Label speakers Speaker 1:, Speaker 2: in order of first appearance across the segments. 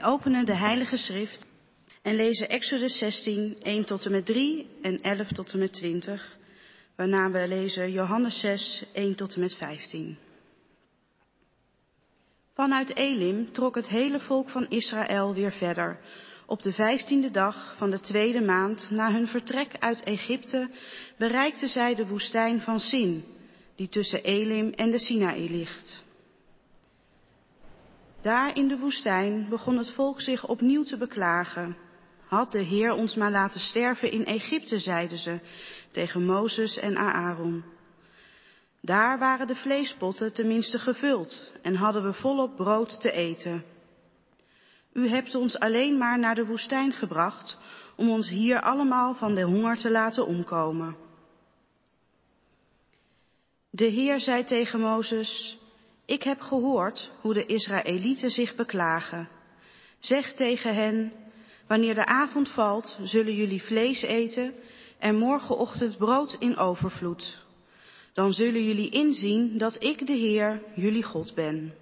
Speaker 1: Wij openen de Heilige Schrift en lezen Exodus 16, 1 tot en met 3 en 11 tot en met 20, waarna we lezen Johannes 6, 1 tot en met 15. Vanuit Elim trok het hele volk van Israël weer verder. Op de vijftiende dag van de tweede maand na hun vertrek uit Egypte bereikten zij de woestijn van Sin, die tussen Elim en de Sinaï ligt. Daar in de woestijn begon het volk zich opnieuw te beklagen. Had de Heer ons maar laten sterven in Egypte, zeiden ze tegen Mozes en Aaron. Daar waren de vleespotten tenminste gevuld en hadden we volop brood te eten. U hebt ons alleen maar naar de woestijn gebracht om ons hier allemaal van de honger te laten omkomen. De Heer zei tegen Mozes, ik heb gehoord hoe de Israëlieten zich beklagen. Zeg tegen hen, wanneer de avond valt, zullen jullie vlees eten en morgenochtend brood in overvloed. Dan zullen jullie inzien dat ik de Heer, jullie God ben.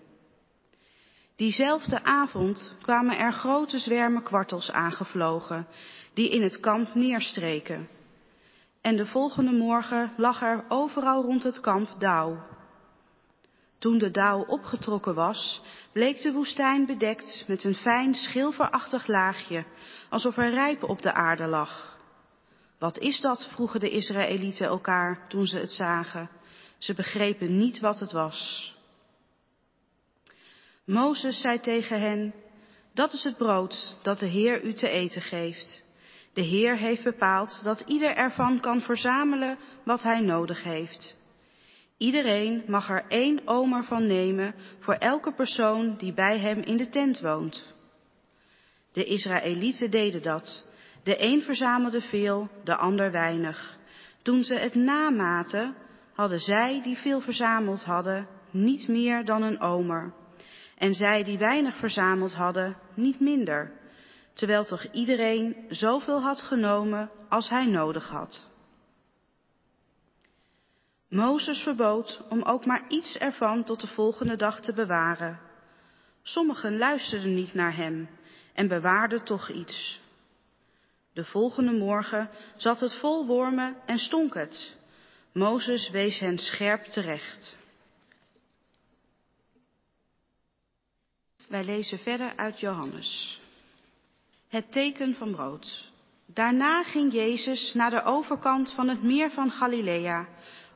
Speaker 1: Diezelfde avond kwamen er grote zwermen kwartels aangevlogen, die in het kamp neerstreken. En de volgende morgen lag er overal rond het kamp dauw. Toen de dauw opgetrokken was, bleek de woestijn bedekt met een fijn schilferachtig laagje, alsof er rijp op de aarde lag. Wat is dat? vroegen de Israëlieten elkaar toen ze het zagen. Ze begrepen niet wat het was. Mozes zei tegen hen, dat is het brood dat de Heer u te eten geeft. De Heer heeft bepaald dat ieder ervan kan verzamelen wat hij nodig heeft. Iedereen mag er één omer van nemen voor elke persoon die bij hem in de tent woont. De Israëlieten deden dat. De een verzamelde veel, de ander weinig. Toen ze het namaten, hadden zij die veel verzameld hadden niet meer dan een omer. En zij die weinig verzameld hadden niet minder, terwijl toch iedereen zoveel had genomen als hij nodig had. Mozes verbood om ook maar iets ervan tot de volgende dag te bewaren. Sommigen luisterden niet naar hem en bewaarden toch iets. De volgende morgen zat het vol wormen en stonk het. Mozes wees hen scherp terecht. Wij lezen verder uit Johannes. Het teken van brood. Daarna ging Jezus naar de overkant van het meer van Galilea,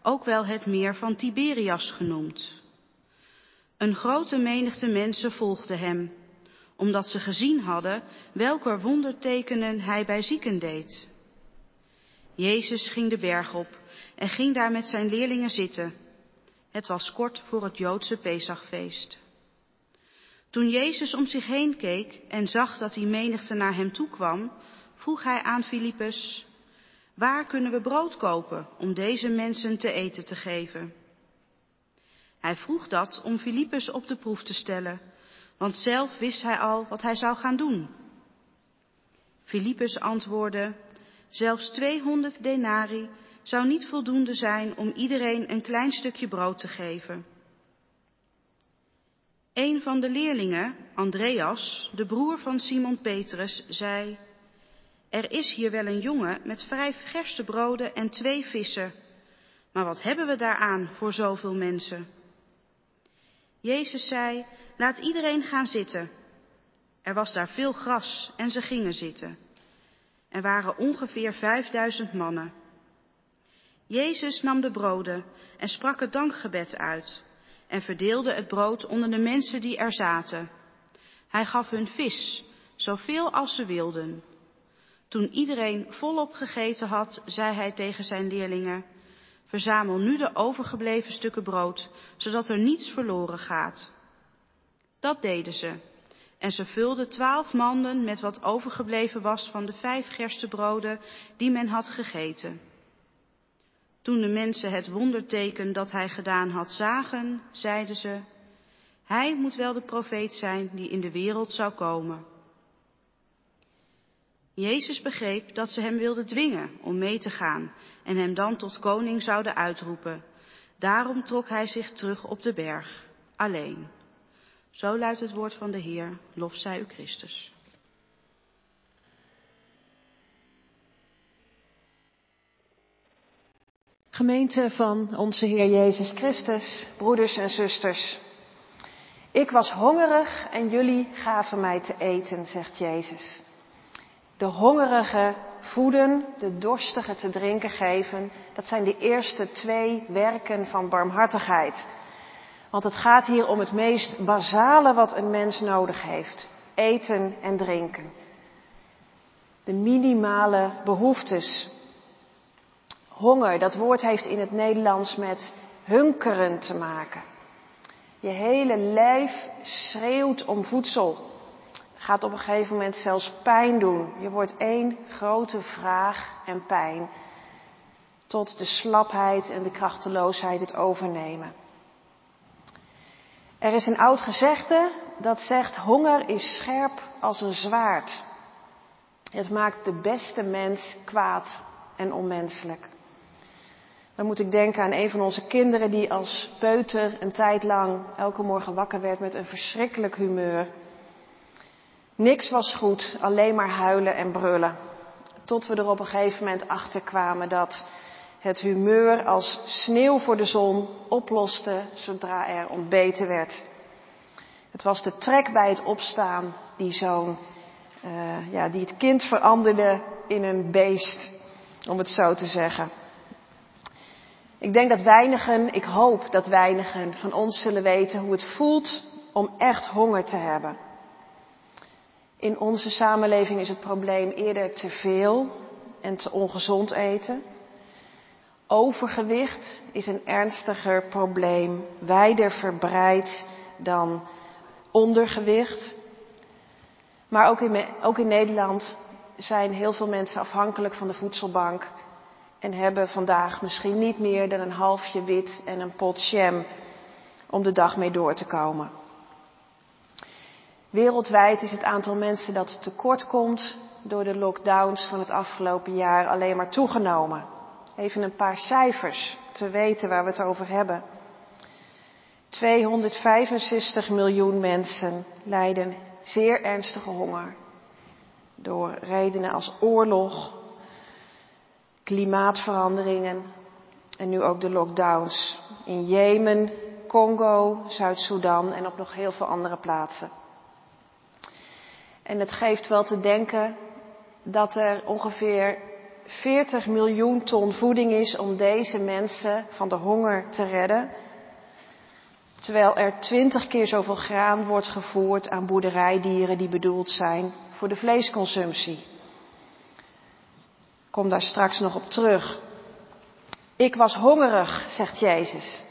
Speaker 1: ook wel het meer van Tiberias genoemd. Een grote menigte mensen volgde hem, omdat ze gezien hadden welke wondertekenen hij bij zieken deed. Jezus ging de berg op en ging daar met zijn leerlingen zitten. Het was kort voor het Joodse Pesachfeest. Toen Jezus om zich heen keek en zag dat die menigte naar hem toe kwam, vroeg hij aan Filippus, waar kunnen we brood kopen om deze mensen te eten te geven? Hij vroeg dat om Filippus op de proef te stellen, want zelf wist hij al wat hij zou gaan doen. Filippus antwoordde, zelfs 200 denari zou niet voldoende zijn om iedereen een klein stukje brood te geven. Een van de leerlingen, Andreas, de broer van Simon Petrus, zei, er is hier wel een jongen met vijf gerstebroden en twee vissen, maar wat hebben we daaraan voor zoveel mensen? Jezus zei, laat iedereen gaan zitten. Er was daar veel gras en ze gingen zitten. Er waren ongeveer vijfduizend mannen. Jezus nam de broden en sprak het dankgebed uit en verdeelde het brood onder de mensen die er zaten. Hij gaf hun vis, zoveel als ze wilden. Toen iedereen volop gegeten had, zei hij tegen zijn leerlingen, verzamel nu de overgebleven stukken brood, zodat er niets verloren gaat. Dat deden ze. En ze vulden twaalf manden met wat overgebleven was van de vijf gerstebroden die men had gegeten. Toen de mensen het wonderteken dat hij gedaan had zagen, zeiden ze, hij moet wel de profeet zijn die in de wereld zou komen. Jezus begreep dat ze hem wilden dwingen om mee te gaan en hem dan tot koning zouden uitroepen. Daarom trok hij zich terug op de berg, alleen. Zo luidt het woord van de Heer, lof zij u Christus.
Speaker 2: Gemeente van onze Heer Jezus Christus, broeders en zusters. Ik was hongerig en jullie gaven mij te eten, zegt Jezus. De hongerige voeden, de dorstige te drinken geven, dat zijn de eerste twee werken van barmhartigheid. Want het gaat hier om het meest basale wat een mens nodig heeft: eten en drinken. De minimale behoeftes. Honger, dat woord heeft in het Nederlands met hunkeren te maken. Je hele lijf schreeuwt om voedsel. Gaat op een gegeven moment zelfs pijn doen. Je wordt één grote vraag en pijn. Tot de slapheid en de krachteloosheid het overnemen. Er is een oud gezegde dat zegt: honger is scherp als een zwaard. Het maakt de beste mens kwaad en onmenselijk. Dan moet ik denken aan een van onze kinderen die als peuter een tijd lang elke morgen wakker werd met een verschrikkelijk humeur. Niks was goed, alleen maar huilen en brullen. Tot we er op een gegeven moment achter kwamen dat het humeur als sneeuw voor de zon oploste zodra er ontbeten werd. Het was de trek bij het opstaan die zo'n, uh, ja, die het kind veranderde in een beest, om het zo te zeggen. Ik denk dat weinigen, ik hoop dat weinigen van ons zullen weten hoe het voelt om echt honger te hebben. In onze samenleving is het probleem eerder te veel en te ongezond eten. Overgewicht is een ernstiger probleem, wijder verbreid dan ondergewicht. Maar ook in, ook in Nederland zijn heel veel mensen afhankelijk van de voedselbank en hebben vandaag misschien niet meer dan een halfje wit en een pot jam om de dag mee door te komen. Wereldwijd is het aantal mensen dat tekort komt door de lockdowns van het afgelopen jaar alleen maar toegenomen. Even een paar cijfers te weten waar we het over hebben. 265 miljoen mensen lijden zeer ernstige honger door redenen als oorlog, klimaatveranderingen en nu ook de lockdowns in Jemen, Congo, Zuid-Soedan en op nog heel veel andere plaatsen. En het geeft wel te denken dat er ongeveer 40 miljoen ton voeding is om deze mensen van de honger te redden. Terwijl er 20 keer zoveel graan wordt gevoerd aan boerderijdieren die bedoeld zijn voor de vleesconsumptie. Kom daar straks nog op terug. Ik was hongerig, zegt Jezus.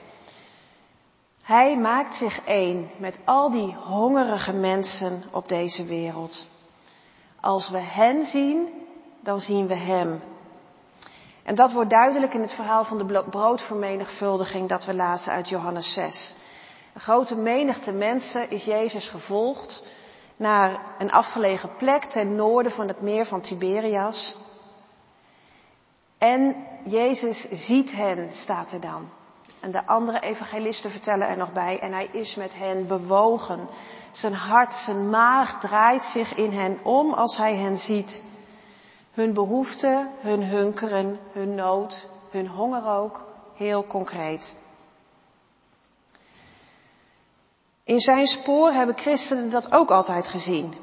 Speaker 2: Hij maakt zich één met al die hongerige mensen op deze wereld. Als we hen zien, dan zien we hem. En dat wordt duidelijk in het verhaal van de broodvermenigvuldiging dat we lazen uit Johannes 6. Een grote menigte mensen is Jezus gevolgd naar een afgelegen plek ten noorden van het meer van Tiberias. En Jezus ziet hen, staat er dan. En de andere evangelisten vertellen er nog bij. En hij is met hen bewogen. Zijn hart, zijn maag draait zich in hen om als hij hen ziet. Hun behoeften, hun hunkeren, hun nood, hun honger ook, heel concreet. In zijn spoor hebben christenen dat ook altijd gezien.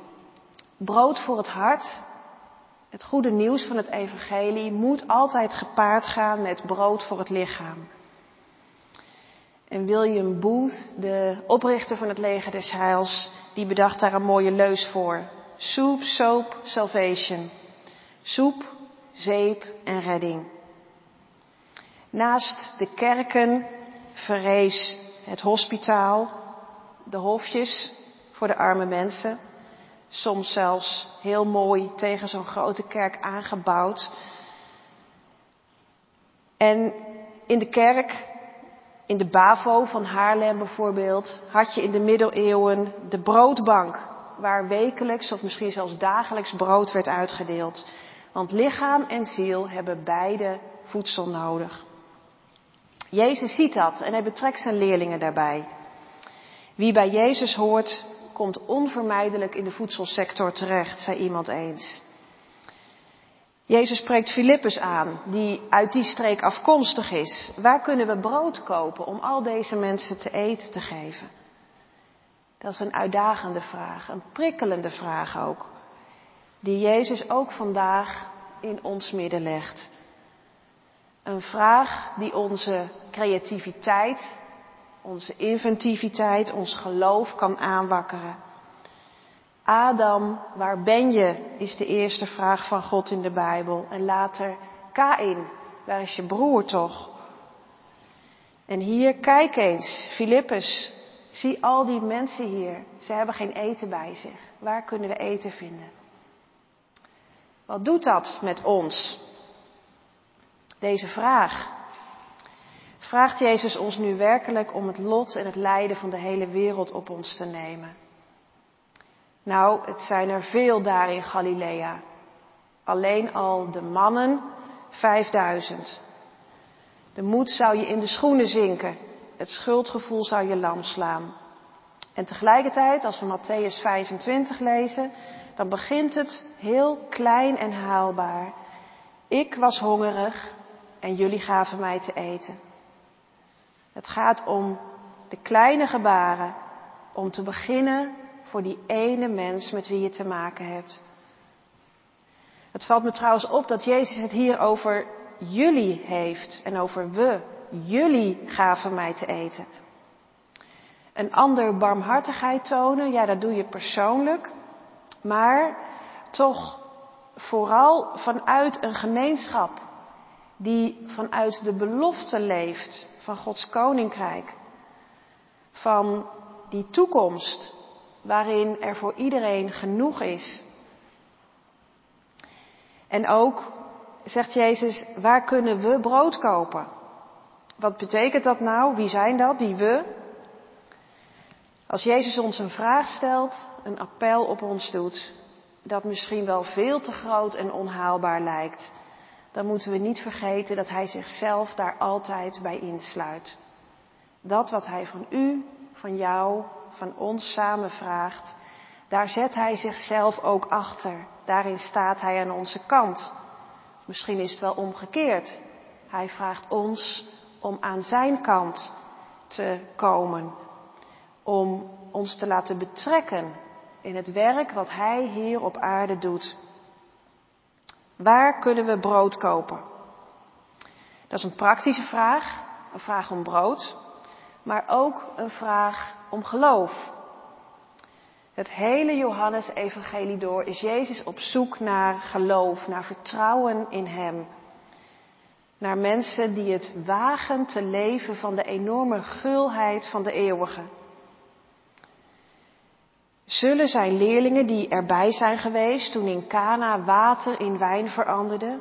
Speaker 2: Brood voor het hart, het goede nieuws van het evangelie, moet altijd gepaard gaan met brood voor het lichaam. En William Booth, de oprichter van het leger des Heils, die bedacht daar een mooie leus voor. Soup, soap, salvation. Soep, zeep en redding. Naast de kerken verrees het hospitaal, de hofjes voor de arme mensen. Soms zelfs heel mooi tegen zo'n grote kerk aangebouwd. En in de kerk in de Bavo van Haarlem bijvoorbeeld had je in de middeleeuwen de broodbank, waar wekelijks of misschien zelfs dagelijks brood werd uitgedeeld. Want lichaam en ziel hebben beide voedsel nodig. Jezus ziet dat en hij betrekt zijn leerlingen daarbij. Wie bij Jezus hoort, komt onvermijdelijk in de voedselsector terecht, zei iemand eens. Jezus spreekt Filippus aan, die uit die streek afkomstig is. Waar kunnen we brood kopen om al deze mensen te eten te geven? Dat is een uitdagende vraag, een prikkelende vraag ook, die Jezus ook vandaag in ons midden legt. Een vraag die onze creativiteit, onze inventiviteit, ons geloof kan aanwakkeren. Adam, waar ben je? is de eerste vraag van God in de Bijbel. En later, Kain, waar is je broer toch? En hier, kijk eens, Filippus, zie al die mensen hier. Ze hebben geen eten bij zich. Waar kunnen we eten vinden? Wat doet dat met ons? Deze vraag. Vraagt Jezus ons nu werkelijk om het lot en het lijden van de hele wereld op ons te nemen? Nou, het zijn er veel daar in Galilea. Alleen al de mannen, 5000. De moed zou je in de schoenen zinken. Het schuldgevoel zou je lam slaan. En tegelijkertijd, als we Matthäus 25 lezen, dan begint het heel klein en haalbaar. Ik was hongerig en jullie gaven mij te eten. Het gaat om de kleine gebaren, om te beginnen voor die ene mens met wie je te maken hebt. Het valt me trouwens op dat Jezus het hier over jullie heeft en over we. Jullie gaven mij te eten. Een ander barmhartigheid tonen, ja, dat doe je persoonlijk, maar toch vooral vanuit een gemeenschap die vanuit de belofte leeft van Gods koninkrijk, van die toekomst waarin er voor iedereen genoeg is. En ook zegt Jezus, waar kunnen we brood kopen? Wat betekent dat nou? Wie zijn dat, die we? Als Jezus ons een vraag stelt, een appel op ons doet, dat misschien wel veel te groot en onhaalbaar lijkt, dan moeten we niet vergeten dat Hij zichzelf daar altijd bij insluit. Dat wat Hij van u, van jou, van ons samen vraagt, daar zet Hij zichzelf ook achter. Daarin staat Hij aan onze kant. Misschien is het wel omgekeerd. Hij vraagt ons om aan Zijn kant te komen. Om ons te laten betrekken in het werk wat Hij hier op aarde doet. Waar kunnen we brood kopen? Dat is een praktische vraag, een vraag om brood, maar ook een vraag om geloof. Het hele Johannes-evangelie door is Jezus op zoek naar geloof, naar vertrouwen in Hem. Naar mensen die het wagen te leven van de enorme gulheid van de eeuwige. Zullen zijn leerlingen die erbij zijn geweest toen in Cana water in wijn veranderde,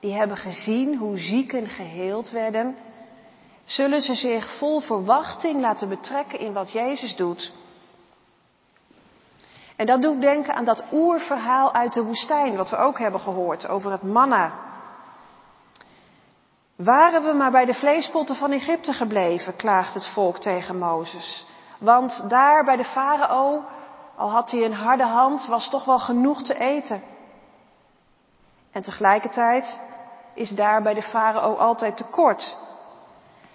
Speaker 2: die hebben gezien hoe zieken geheeld werden, zullen ze zich vol verwachting laten betrekken in wat Jezus doet. En dat doet denken aan dat oerverhaal uit de woestijn, wat we ook hebben gehoord over het manna. Waren we maar bij de vleespotten van Egypte gebleven, klaagt het volk tegen Mozes. Want daar bij de farao, al had hij een harde hand, was toch wel genoeg te eten. En tegelijkertijd is daar bij de farao altijd tekort.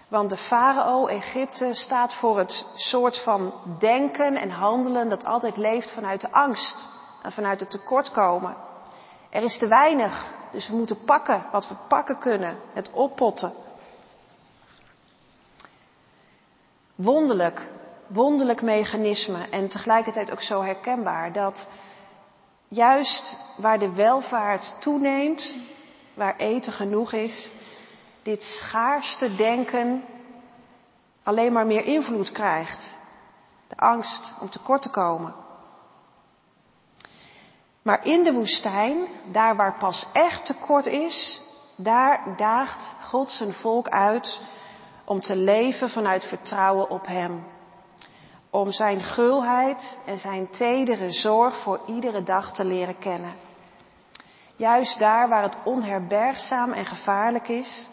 Speaker 2: Want de farao Egypte staat voor het soort van denken en handelen dat altijd leeft vanuit de angst en vanuit het tekortkomen. Er is te weinig, dus we moeten pakken wat we pakken kunnen, het oppotten. Wonderlijk, wonderlijk mechanisme en tegelijkertijd ook zo herkenbaar dat juist waar de welvaart toeneemt, waar eten genoeg is, dit schaarste denken alleen maar meer invloed krijgt. De angst om tekort te komen. Maar in de woestijn, daar waar pas echt tekort is, daar daagt God zijn volk uit om te leven vanuit vertrouwen op Hem. Om Zijn gulheid en Zijn tedere zorg voor iedere dag te leren kennen. Juist daar waar het onherbergzaam en gevaarlijk is,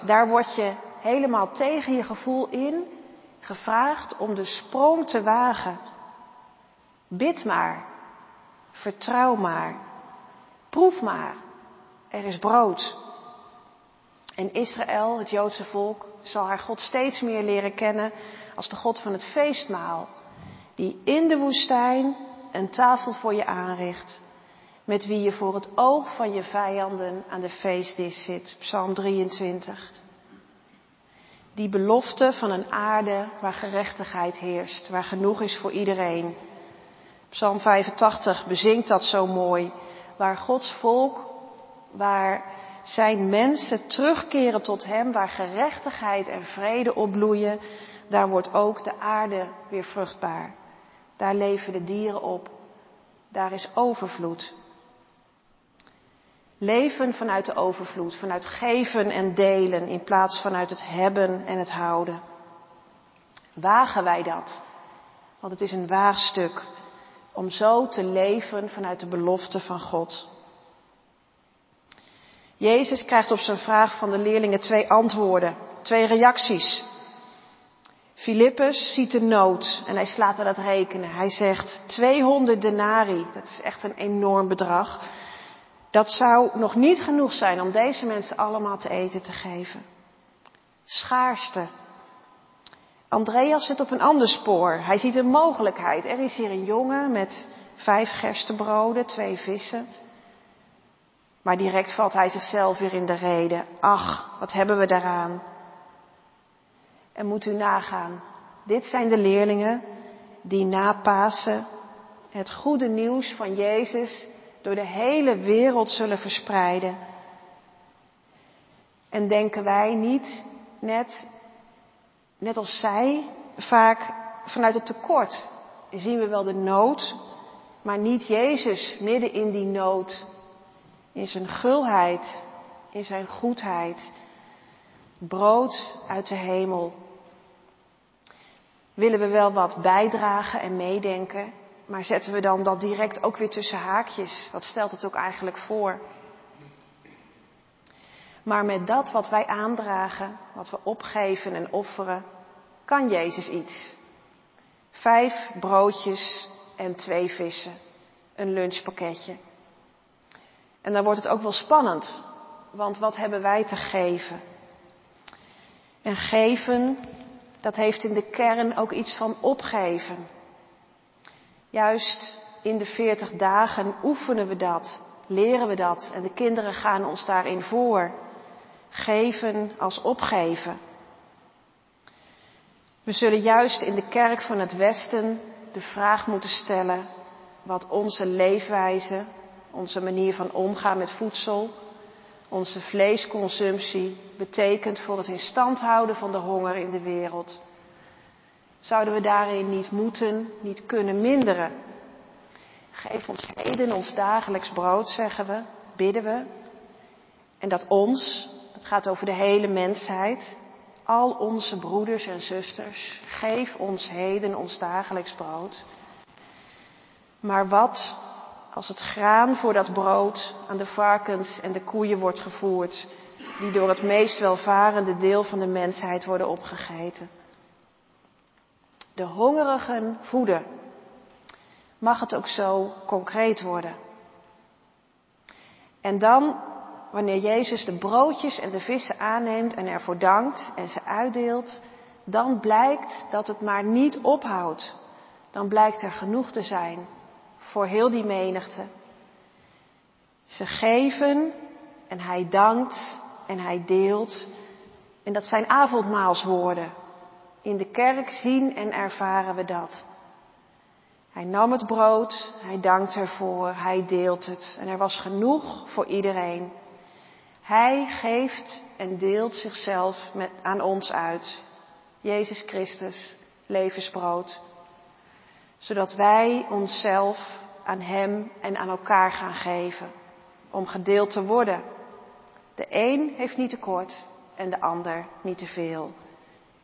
Speaker 2: daar word je helemaal tegen je gevoel in gevraagd om de sprong te wagen. Bid maar, vertrouw maar, proef maar, er is brood. En Israël, het Joodse volk, zal haar God steeds meer leren kennen als de God van het feestmaal, die in de woestijn een tafel voor je aanricht, met wie je voor het oog van je vijanden aan de feestdis zit. Psalm 23. Die belofte van een aarde waar gerechtigheid heerst, waar genoeg is voor iedereen. Psalm 85 bezingt dat zo mooi, waar Gods volk, waar zijn mensen terugkeren tot Hem, waar gerechtigheid en vrede opbloeien, daar wordt ook de aarde weer vruchtbaar. Daar leven de dieren op. Daar is overvloed. Leven vanuit de overvloed, vanuit geven en delen in plaats vanuit het hebben en het houden. Wagen wij dat? Want het is een waagstuk om zo te leven vanuit de belofte van God. Jezus krijgt op zijn vraag van de leerlingen twee antwoorden, twee reacties. Filippus ziet de nood en hij slaat er dat rekenen. Hij zegt 200 denari, dat is echt een enorm bedrag. Dat zou nog niet genoeg zijn om deze mensen allemaal te eten te geven. Schaarste. Andreas zit op een ander spoor. Hij ziet een mogelijkheid. Er is hier een jongen met vijf gerstebroden, twee vissen. Maar direct valt hij zichzelf weer in de reden. Ach, wat hebben we daaraan? En moet u nagaan. Dit zijn de leerlingen die na Pasen het goede nieuws van Jezus door de hele wereld zullen verspreiden. En denken wij niet, net, net als zij, vaak vanuit het tekort zien we wel de nood, maar niet Jezus midden in die nood, in zijn gulheid, in zijn goedheid, brood uit de hemel. Willen we wel wat bijdragen en meedenken, maar zetten we dan dat direct ook weer tussen haakjes? Wat stelt het ook eigenlijk voor? Maar met dat wat wij aandragen, wat we opgeven en offeren, kan Jezus iets. Vijf broodjes en twee vissen. Een lunchpakketje. En dan wordt het ook wel spannend, want wat hebben wij te geven? En geven, dat heeft in de kern ook iets van opgeven. Juist in de 40 dagen oefenen we dat, leren we dat en de kinderen gaan ons daarin voor. Geven als opgeven. We zullen juist in de kerk van het Westen de vraag moeten stellen wat onze leefwijze, onze manier van omgaan met voedsel, onze vleesconsumptie betekent voor het in stand houden van de honger in de wereld. Zouden we daarin niet moeten, niet kunnen minderen? Geef ons heden ons dagelijks brood, zeggen we, bidden we. En dat ons, het gaat over de hele mensheid, al onze broeders en zusters, geef ons heden ons dagelijks brood. Maar wat als het graan voor dat brood aan de varkens en de koeien wordt gevoerd, die door het meest welvarende deel van de mensheid worden opgegeten? De hongerigen voeden. Mag het ook zo concreet worden? En dan, wanneer Jezus de broodjes en de vissen aanneemt en ervoor dankt en ze uitdeelt, dan blijkt dat het maar niet ophoudt. Dan blijkt er genoeg te zijn voor heel die menigte. Ze geven en hij dankt en hij deelt. En dat zijn avondmaalswoorden. In de kerk zien en ervaren we dat. Hij nam het brood, hij dankt ervoor, hij deelt het en er was genoeg voor iedereen. Hij geeft en deelt zichzelf met, aan ons uit. Jezus Christus, levensbrood. Zodat wij onszelf aan Hem en aan elkaar gaan geven. Om gedeeld te worden. De een heeft niet tekort en de ander niet te veel.